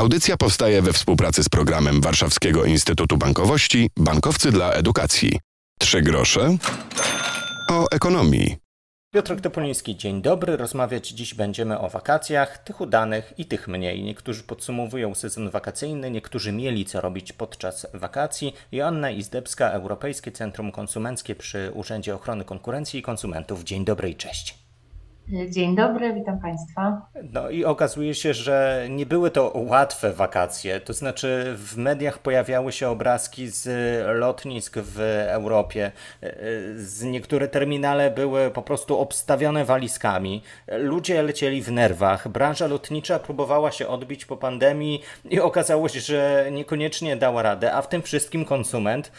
Audycja powstaje we współpracy z programem Warszawskiego Instytutu Bankowości Bankowcy dla Edukacji. Trzy grosze o ekonomii. Piotr Topoliński, dzień dobry. Rozmawiać dziś będziemy o wakacjach, tych udanych i tych mniej. Niektórzy podsumowują sezon wakacyjny, niektórzy mieli co robić podczas wakacji. Joanna Izdebska, Europejskie Centrum Konsumenckie przy Urzędzie Ochrony Konkurencji i Konsumentów. Dzień dobry i cześć. Dzień dobry, witam Państwa. No i okazuje się, że nie były to łatwe wakacje. To znaczy, w mediach pojawiały się obrazki z lotnisk w Europie. Z niektóre terminale były po prostu obstawione walizkami. Ludzie lecieli w nerwach. Branża lotnicza próbowała się odbić po pandemii i okazało się, że niekoniecznie dała radę. A w tym wszystkim konsument,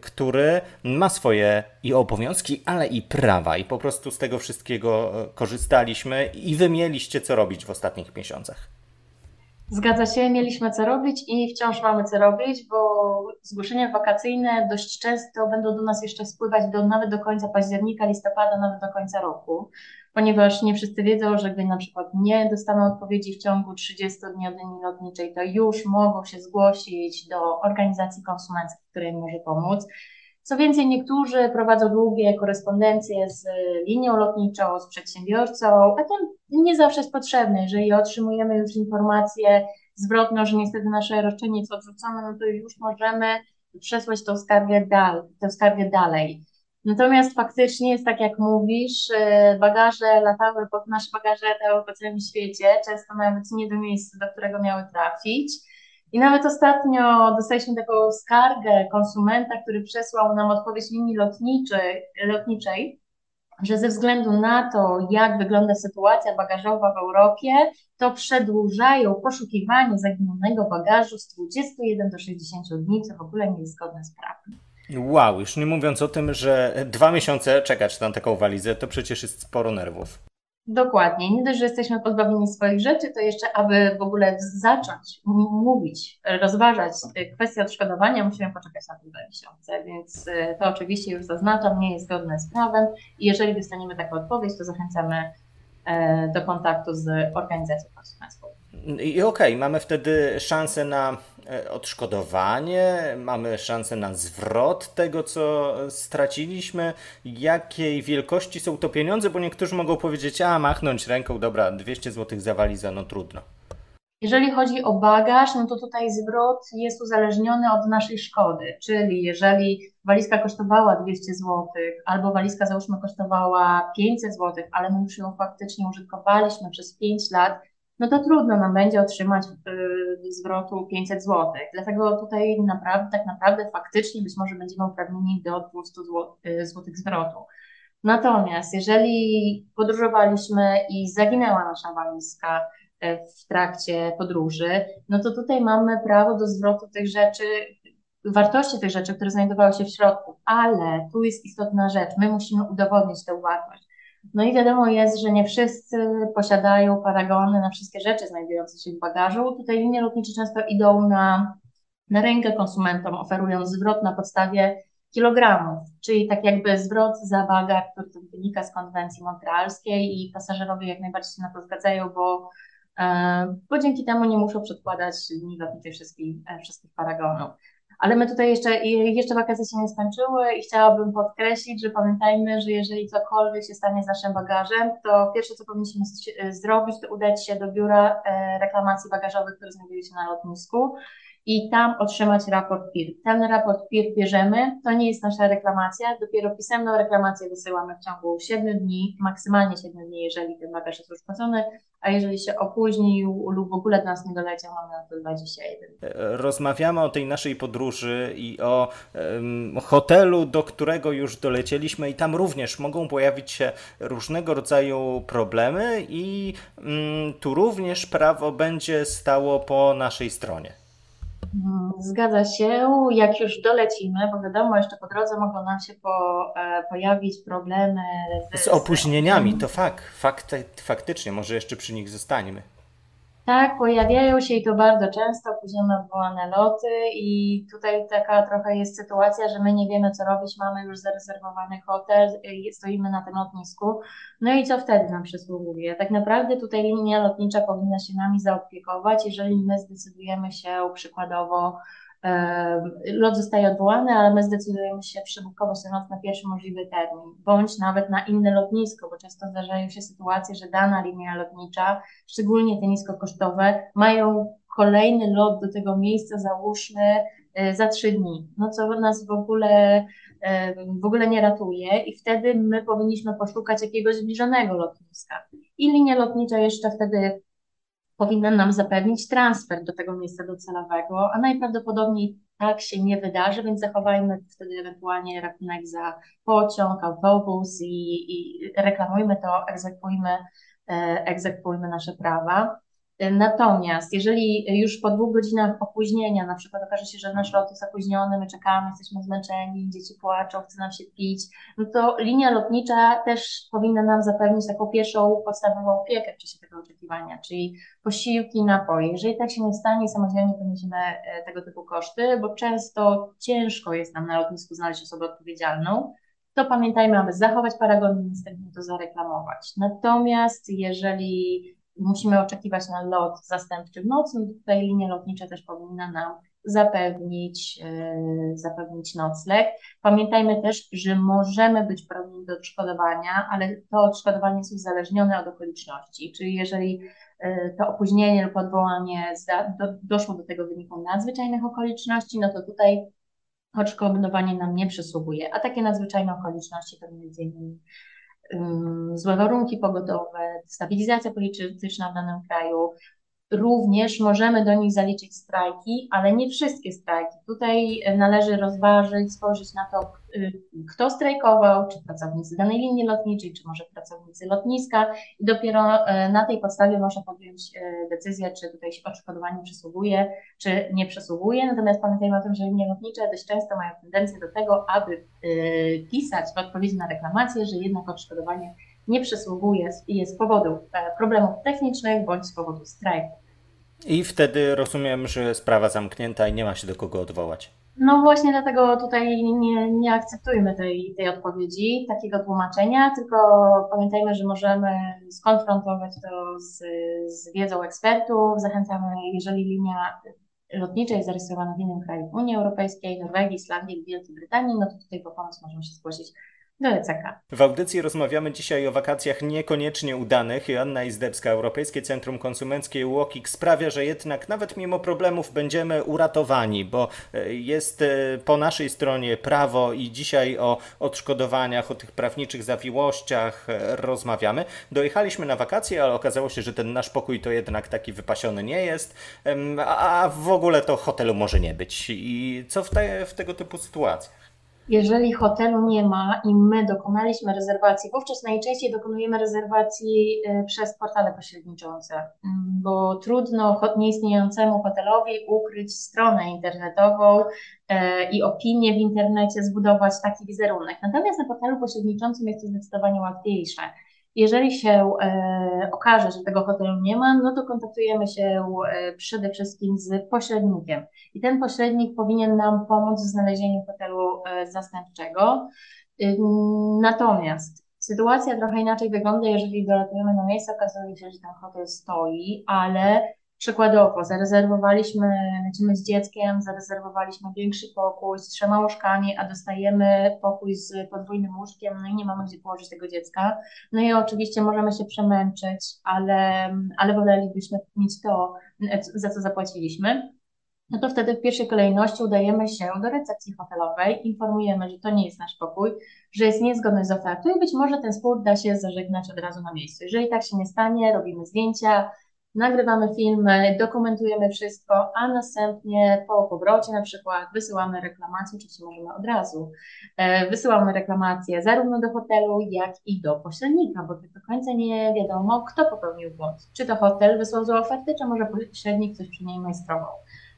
który ma swoje i obowiązki, ale i prawa, i po prostu z tego wszystkiego korzysta korzystaliśmy i wy mieliście co robić w ostatnich miesiącach. Zgadza się, mieliśmy co robić i wciąż mamy co robić, bo zgłoszenia wakacyjne dość często będą do nas jeszcze spływać do, nawet do końca października, listopada, nawet do końca roku, ponieważ nie wszyscy wiedzą, że gdy na przykład nie dostaną odpowiedzi w ciągu 30 dni od linii lotniczej, to już mogą się zgłosić do organizacji konsumenckich, której może pomóc. Co więcej, niektórzy prowadzą długie korespondencje z linią lotniczą, z przedsiębiorcą, a to nie zawsze jest potrzebne. Jeżeli otrzymujemy już informację zwrotną, że niestety nasze roszczenie jest odrzucone, no to już możemy przesłać tą skargę, dal, tę skargę dalej. Natomiast faktycznie jest tak, jak mówisz, y, bagaże latały, nasze bagaże latały po całym świecie, często nawet nie do miejsca, do którego miały trafić. I nawet ostatnio dostaliśmy taką skargę konsumenta, który przesłał nam odpowiedź linii lotniczej, lotniczej, że ze względu na to, jak wygląda sytuacja bagażowa w Europie, to przedłużają poszukiwanie zaginionego bagażu z 21 do 60 dni, co w ogóle nie jest zgodne z prawem. Wow, już nie mówiąc o tym, że dwa miesiące czekać na taką walizę, to przecież jest sporo nerwów. Dokładnie. Nie dość, że jesteśmy pozbawieni swoich rzeczy, to jeszcze, aby w ogóle zacząć mówić, rozważać kwestię odszkodowania, musimy poczekać na te dwa miesiące, więc y, to oczywiście już zaznaczam, nie jest zgodne z prawem i jeżeli dostaniemy taką odpowiedź, to zachęcamy e, do kontaktu z organizacją konsumencką. I okej, okay, mamy wtedy szansę na e, odszkodowanie, mamy szansę na zwrot tego, co straciliśmy. Jakiej wielkości są to pieniądze? Bo niektórzy mogą powiedzieć, a machnąć ręką, dobra, 200 zł za walizę, no trudno. Jeżeli chodzi o bagaż, no to tutaj zwrot jest uzależniony od naszej szkody, czyli jeżeli walizka kosztowała 200 zł, albo walizka załóżmy kosztowała 500 zł, ale my już ją faktycznie użytkowaliśmy przez 5 lat, no to trudno nam będzie otrzymać y, zwrotu 500 zł. Dlatego tutaj naprawdę, tak naprawdę faktycznie być może będziemy uprawnieni do 200 zł, y, złotych zwrotu. Natomiast jeżeli podróżowaliśmy i zaginęła nasza walizka y, w trakcie podróży, no to tutaj mamy prawo do zwrotu tych rzeczy, wartości tych rzeczy, które znajdowały się w środku, ale tu jest istotna rzecz, my musimy udowodnić tę wartość. No i wiadomo jest, że nie wszyscy posiadają paragony na wszystkie rzeczy znajdujące się w bagażu. Tutaj linie lotnicze często idą na, na rękę konsumentom, oferując zwrot na podstawie kilogramów, czyli tak jakby zwrot za bagaż, który wynika z konwencji montrealskiej i pasażerowie jak najbardziej się na to zgadzają, bo, e, bo dzięki temu nie muszą przedkładać linii lotniczej wszystkich, e, wszystkich paragonów. Ale my tutaj jeszcze, jeszcze wakacje się nie skończyły i chciałabym podkreślić, że pamiętajmy, że jeżeli cokolwiek się stanie z naszym bagażem, to pierwsze, co powinniśmy zrobić, to udać się do biura e, reklamacji bagażowych, które znajduje się na lotnisku i tam otrzymać raport PIR. Ten raport PIR bierzemy, to nie jest nasza reklamacja, dopiero pisemną reklamację wysyłamy w ciągu 7 dni, maksymalnie 7 dni, jeżeli ten bagaż jest już płacony, a jeżeli się opóźnił lub w ogóle do nas nie doleciał, mamy na to 21. Rozmawiamy o tej naszej podróży i o um, hotelu, do którego już dolecieliśmy i tam również mogą pojawić się różnego rodzaju problemy i um, tu również prawo będzie stało po naszej stronie. Zgadza się. Jak już dolecimy, bo wiadomo, jeszcze po drodze mogą nam się po, e, pojawić problemy z, z opóźnieniami. To fakt, fakt, faktycznie, może jeszcze przy nich zostaniemy. Tak, pojawiają się i to bardzo często, opóźnione odwołane loty i tutaj taka trochę jest sytuacja, że my nie wiemy co robić, mamy już zarezerwowany hotel, y, stoimy na tym lotnisku, no i co wtedy nam przysługuje? Tak naprawdę tutaj linia lotnicza powinna się nami zaopiekować, jeżeli my zdecydujemy się przykładowo lot zostaje odwołany, ale my zdecydujemy się przybukować ten lot na pierwszy możliwy termin, bądź nawet na inne lotnisko, bo często zdarzają się sytuacje, że dana linia lotnicza, szczególnie te niskokosztowe, mają kolejny lot do tego miejsca, załóżmy, e, za trzy dni, no co nas w ogóle, w ogóle nie ratuje i wtedy my powinniśmy poszukać jakiegoś zbliżonego lotniska. I linia lotnicza jeszcze wtedy powinna nam zapewnić transfer do tego miejsca docelowego, a najprawdopodobniej tak się nie wydarzy, więc zachowajmy wtedy ewentualnie rachunek za pociąg, autobus i, i reklamujmy to, egzekwujmy, e, egzekwujmy nasze prawa. Natomiast jeżeli już po dwóch godzinach opóźnienia, na przykład okaże się, że nasz lot jest opóźniony, my czekamy, jesteśmy zmęczeni, dzieci płaczą, chce nam się pić, no to linia lotnicza też powinna nam zapewnić taką pierwszą podstawową opiekę w czasie tego oczekiwania, czyli posiłki, napoje. Jeżeli tak się nie stanie, samodzielnie poniesiemy e, tego typu koszty, bo często ciężko jest nam na lotnisku znaleźć osobę odpowiedzialną, to pamiętajmy, aby zachować paragon i następnie to zareklamować. Natomiast jeżeli musimy oczekiwać na lot zastępczy w nocy, no tutaj linia lotnicza też powinna nam zapewnić, yy, zapewnić nocleg. Pamiętajmy też, że możemy być prawni do odszkodowania, ale to odszkodowanie jest uzależnione od okoliczności, czyli jeżeli yy, to opóźnienie lub odwołanie do, doszło do tego wyniku nadzwyczajnych okoliczności, no to tutaj odszkodowanie nam nie przysługuje, a takie nadzwyczajne okoliczności to między innymi złe warunki pogodowe, stabilizacja polityczna w danym kraju, Również możemy do nich zaliczyć strajki, ale nie wszystkie strajki. Tutaj należy rozważyć, spojrzeć na to, kto strajkował, czy pracownicy danej linii lotniczej, czy może pracownicy lotniska i dopiero y, na tej podstawie można podjąć y, decyzję, czy tutaj odszkodowanie przysługuje, czy nie przysługuje. Natomiast pamiętajmy o tym, że linie lotnicze dość często mają tendencję do tego, aby pisać w odpowiedzi na reklamację, że jednak odszkodowanie nie przysługuje i jest z powodu e, problemów technicznych bądź z powodu strajku. I wtedy rozumiem, że sprawa zamknięta i nie ma się do kogo odwołać. No właśnie dlatego tutaj nie, nie akceptujmy tej, tej odpowiedzi, takiego tłumaczenia, tylko pamiętajmy, że możemy skonfrontować to z, z wiedzą ekspertów. Zachęcamy, jeżeli linia lotnicza jest zarejestrowana w innym kraju Unii Europejskiej, Norwegii, Islandii, Wielkiej Brytanii, no to tutaj po pomoc możemy się zgłosić do ECK. W audycji rozmawiamy dzisiaj o wakacjach niekoniecznie udanych. Joanna Izdebska, Europejskie Centrum Konsumenckie UOKiK sprawia, że jednak nawet mimo problemów będziemy uratowani, bo e, jest e, po naszej stronie prawo i dzisiaj o odszkodowaniach, o tych prawniczych zawiłościach e, rozmawiamy. Dojechaliśmy na wakacje, ale okazało się, że ten nasz pokój to jednak taki wypasiony nie jest, a w ogóle to hotelu może nie być. I co w, te, w tego typu sytuacjach? Jeżeli hotelu nie ma i my dokonaliśmy rezerwacji, wówczas najczęściej dokonujemy rezerwacji y, przez portale pośredniczące, mm, bo trudno nieistniejącemu hotelowi ukryć stronę internetową y, i opinię w internecie, zbudować taki wizerunek. Natomiast na portalu pośredniczącym jest to zdecydowanie łatwiejsze. Jeżeli się e, okaże, że tego hotelu nie ma, no to kontaktujemy się e, przede wszystkim z pośrednikiem. I ten pośrednik powinien nam pomóc w znalezieniu hotelu e, zastępczego. Natomiast sytuacja trochę inaczej wygląda, jeżeli dolatujemy na miejsce, okazuje się, że ten hotel stoi, ale Przykładowo, zarezerwowaliśmy, lecimy z dzieckiem, zarezerwowaliśmy większy pokój z trzema łóżkami, a dostajemy pokój z podwójnym łóżkiem, no i nie mamy gdzie położyć tego dziecka. No i oczywiście możemy się przemęczyć, ale, ale wolelibyśmy mieć to, za co zapłaciliśmy. No to wtedy w pierwszej kolejności udajemy się do recepcji hotelowej, informujemy, że to nie jest nasz pokój, że jest niezgodność z ofertą i być może ten spór da się zażegnać od razu na miejscu. Jeżeli tak się nie stanie, robimy zdjęcia, nagrywamy filmy, dokumentujemy wszystko, a następnie po powrocie na przykład wysyłamy reklamację, oczywiście możemy od razu, e, wysyłamy reklamację zarówno do hotelu, jak i do pośrednika, bo tak do końca nie wiadomo, kto popełnił błąd. Czy to hotel wysłał złą ofertę, czy może pośrednik coś przy niej majstrował.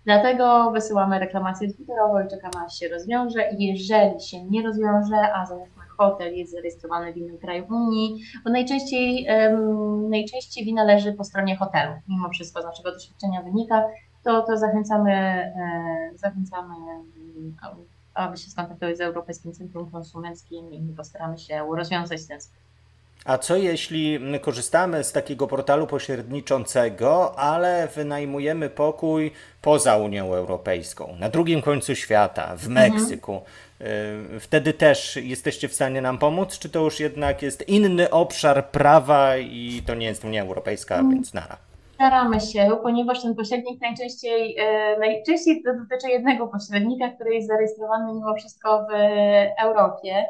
Dlatego wysyłamy reklamację twitterową i czekamy aż się rozwiąże i jeżeli się nie rozwiąże, a załóżmy hotel jest zarejestrowany w innym kraju Unii, bo najczęściej, najczęściej wina leży po stronie hotelu, mimo wszystko z naszego doświadczenia wynika, to, to zachęcamy, e, zachęcamy, aby się skontaktować z Europejskim Centrum Konsumenckim i postaramy się rozwiązać ten spór. A co jeśli korzystamy z takiego portalu pośredniczącego, ale wynajmujemy pokój poza Unią Europejską, na drugim końcu świata, w mhm. Meksyku? Mhm. Wtedy też jesteście w stanie nam pomóc, czy to już jednak jest inny obszar prawa i to nie jest Unia Europejska, mhm. więc nara? Staramy się, ponieważ ten pośrednik najczęściej, e, najczęściej to dotyczy jednego pośrednika, który jest zarejestrowany mimo wszystko w Europie.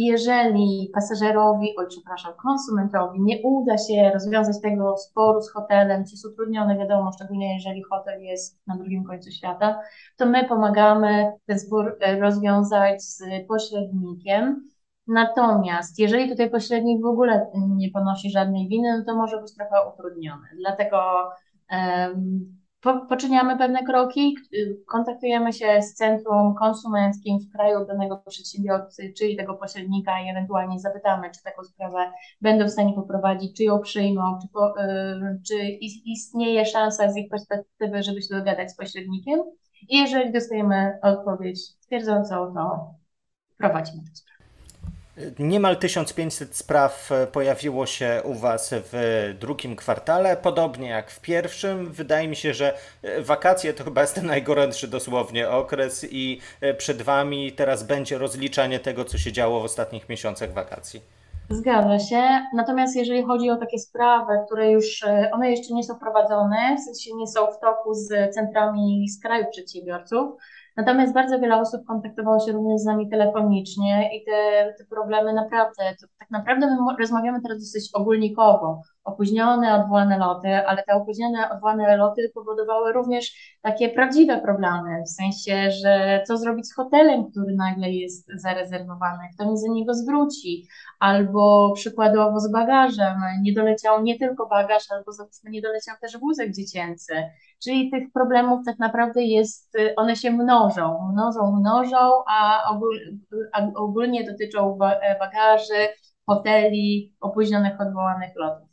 I jeżeli pasażerowi, oj przepraszam, konsumentowi nie uda się rozwiązać tego sporu z hotelem, czy jest utrudniony, wiadomo, szczególnie jeżeli hotel jest na drugim końcu świata, to my pomagamy ten spór e, rozwiązać z pośrednikiem. Natomiast jeżeli tutaj pośrednik w ogóle nie ponosi żadnej winy, no to może być trochę utrudniony. Dlatego po, poczyniamy pewne kroki, kontaktujemy się z centrum konsumenckim w kraju danego przedsiębiorcy, czyli tego pośrednika i ewentualnie zapytamy, czy taką sprawę będą w stanie poprowadzić, czy ją przyjmą, czy, po, y, czy istnieje szansa z ich perspektywy, żeby się dogadać z pośrednikiem. I jeżeli dostajemy odpowiedź twierdzącą, to prowadzimy tę sprawę. Niemal 1500 spraw e, pojawiło się u Was w drugim kwartale, podobnie jak w pierwszym. Wydaje mi się, że e, wakacje to chyba jest ten najgorętszy dosłownie okres i e, przed Wami teraz będzie rozliczanie tego, co się działo w ostatnich miesiącach wakacji. Zgadza się. Natomiast jeżeli chodzi o takie sprawy, które już, one jeszcze nie są prowadzone, w sensie nie są w toku z centrami z kraju przedsiębiorców, Natomiast bardzo wiele osób kontaktowało się również z nami telefonicznie i te, te problemy naprawdę, tak naprawdę my rozmawiamy teraz dosyć ogólnikowo. Opóźnione, odwołane loty, ale te opóźnione, odwołane loty powodowały również takie prawdziwe problemy, w sensie, że co zrobić z hotelem, który nagle jest zarezerwowany, kto mi za niego zwróci, albo przykładowo z bagażem, nie doleciał nie tylko bagaż, albo załóżmy nie doleciał też wózek dziecięcy, czyli tych problemów tak naprawdę jest, one się mnożą, mnożą, mnożą, a ogólnie dotyczą bagaży, hoteli, opóźnionych, odwołanych lotów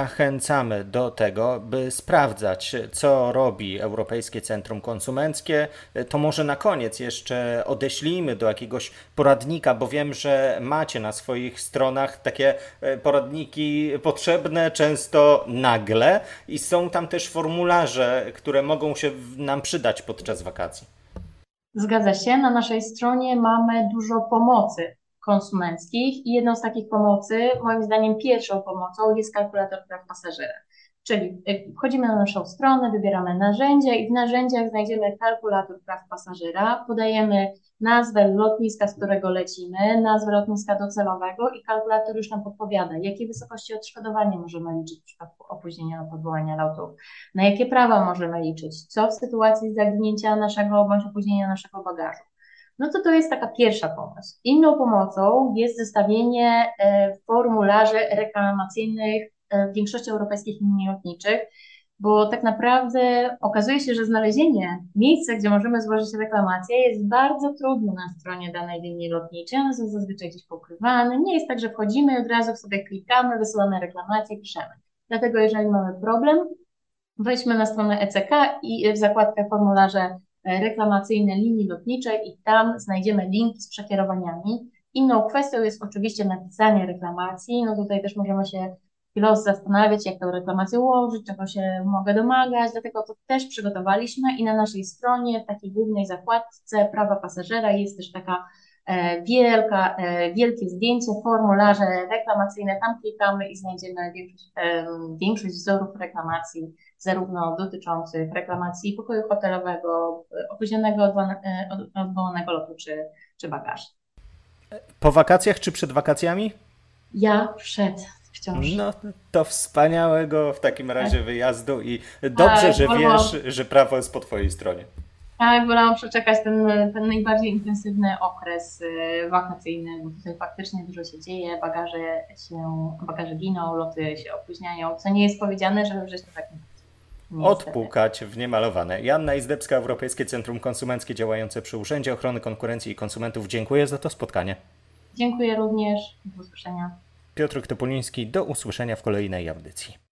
zachęcamy do tego, by sprawdzać, co robi Europejskie Centrum Konsumenckie. To może na koniec jeszcze odeślijmy do jakiegoś poradnika, bo wiem, że macie na swoich stronach takie e, poradniki potrzebne często nagle i są tam też formularze, które mogą się nam przydać podczas wakacji. Zgadza się. Na naszej stronie mamy dużo pomocy konsumenckich i jedną z takich pomocy, moim zdaniem pierwszą pomocą jest kalkulator praw pasażera. Czyli y, wchodzimy na naszą stronę, wybieramy narzędzia i w narzędziach znajdziemy kalkulator praw pasażera, podajemy nazwę lotniska, z którego lecimy, nazwę lotniska docelowego i kalkulator już nam podpowiada, jakie wysokości odszkodowania możemy liczyć w przypadku opóźnienia lub odwołania lotów, na jakie prawa możemy liczyć, co w sytuacji zaginięcia naszego bądź opóźnienia naszego bagażu no to to jest taka pierwsza pomoc. Inną pomocą jest zestawienie e, formularzy reklamacyjnych e, w większości europejskich linii lotniczych, bo tak naprawdę okazuje się, że znalezienie miejsca, gdzie możemy złożyć reklamację jest bardzo trudne na stronie danej linii lotniczej. One są zazwyczaj gdzieś pokrywane. Nie jest tak, że wchodzimy i od razu sobie klikamy, wysyłamy reklamację, piszemy. Dlatego jeżeli mamy problem, wejdźmy na stronę ECK i w zakładkę formularze Reklamacyjne linii lotniczej i tam znajdziemy linki z przekierowaniami. Inną kwestią jest oczywiście napisanie reklamacji. No tutaj też możemy się chwilę zastanawiać, jak tę reklamację ułożyć, czego się mogę domagać, dlatego to też przygotowaliśmy i na naszej stronie, w takiej głównej zakładce prawa pasażera jest też taka wielka, e, wielkie zdjęcie, formularze reklamacyjne, tam klikamy i znajdziemy większość, większość wzorów reklamacji zarówno dotyczących reklamacji pokoju hotelowego, opóźnionego, e, odwołanego lotu czy, czy bagaży. Po wakacjach czy przed wakacjami? Ja przed wciąż. No to wspaniałego w takim razie tak. wyjazdu i dobrze, że wiesz, że prawo jest po Twojej stronie. Tak, wolałam przeczekać ten, ten najbardziej intensywny okres e, wakacyjny, bo tutaj faktycznie dużo się dzieje, bagaże się, bagaże giną, loty się opóźniają, co nie jest powiedziane, że we wrześniu tak nie Niestety. Odpukać w niemalowane. Joanna Izdebska, Europejskie Centrum Konsumenckie działające przy Urzędzie Ochrony Konkurencji i Konsumentów. Dziękuję za to spotkanie. Dziękuję również. Do usłyszenia. Piotr Topuliński, do usłyszenia w kolejnej audycji.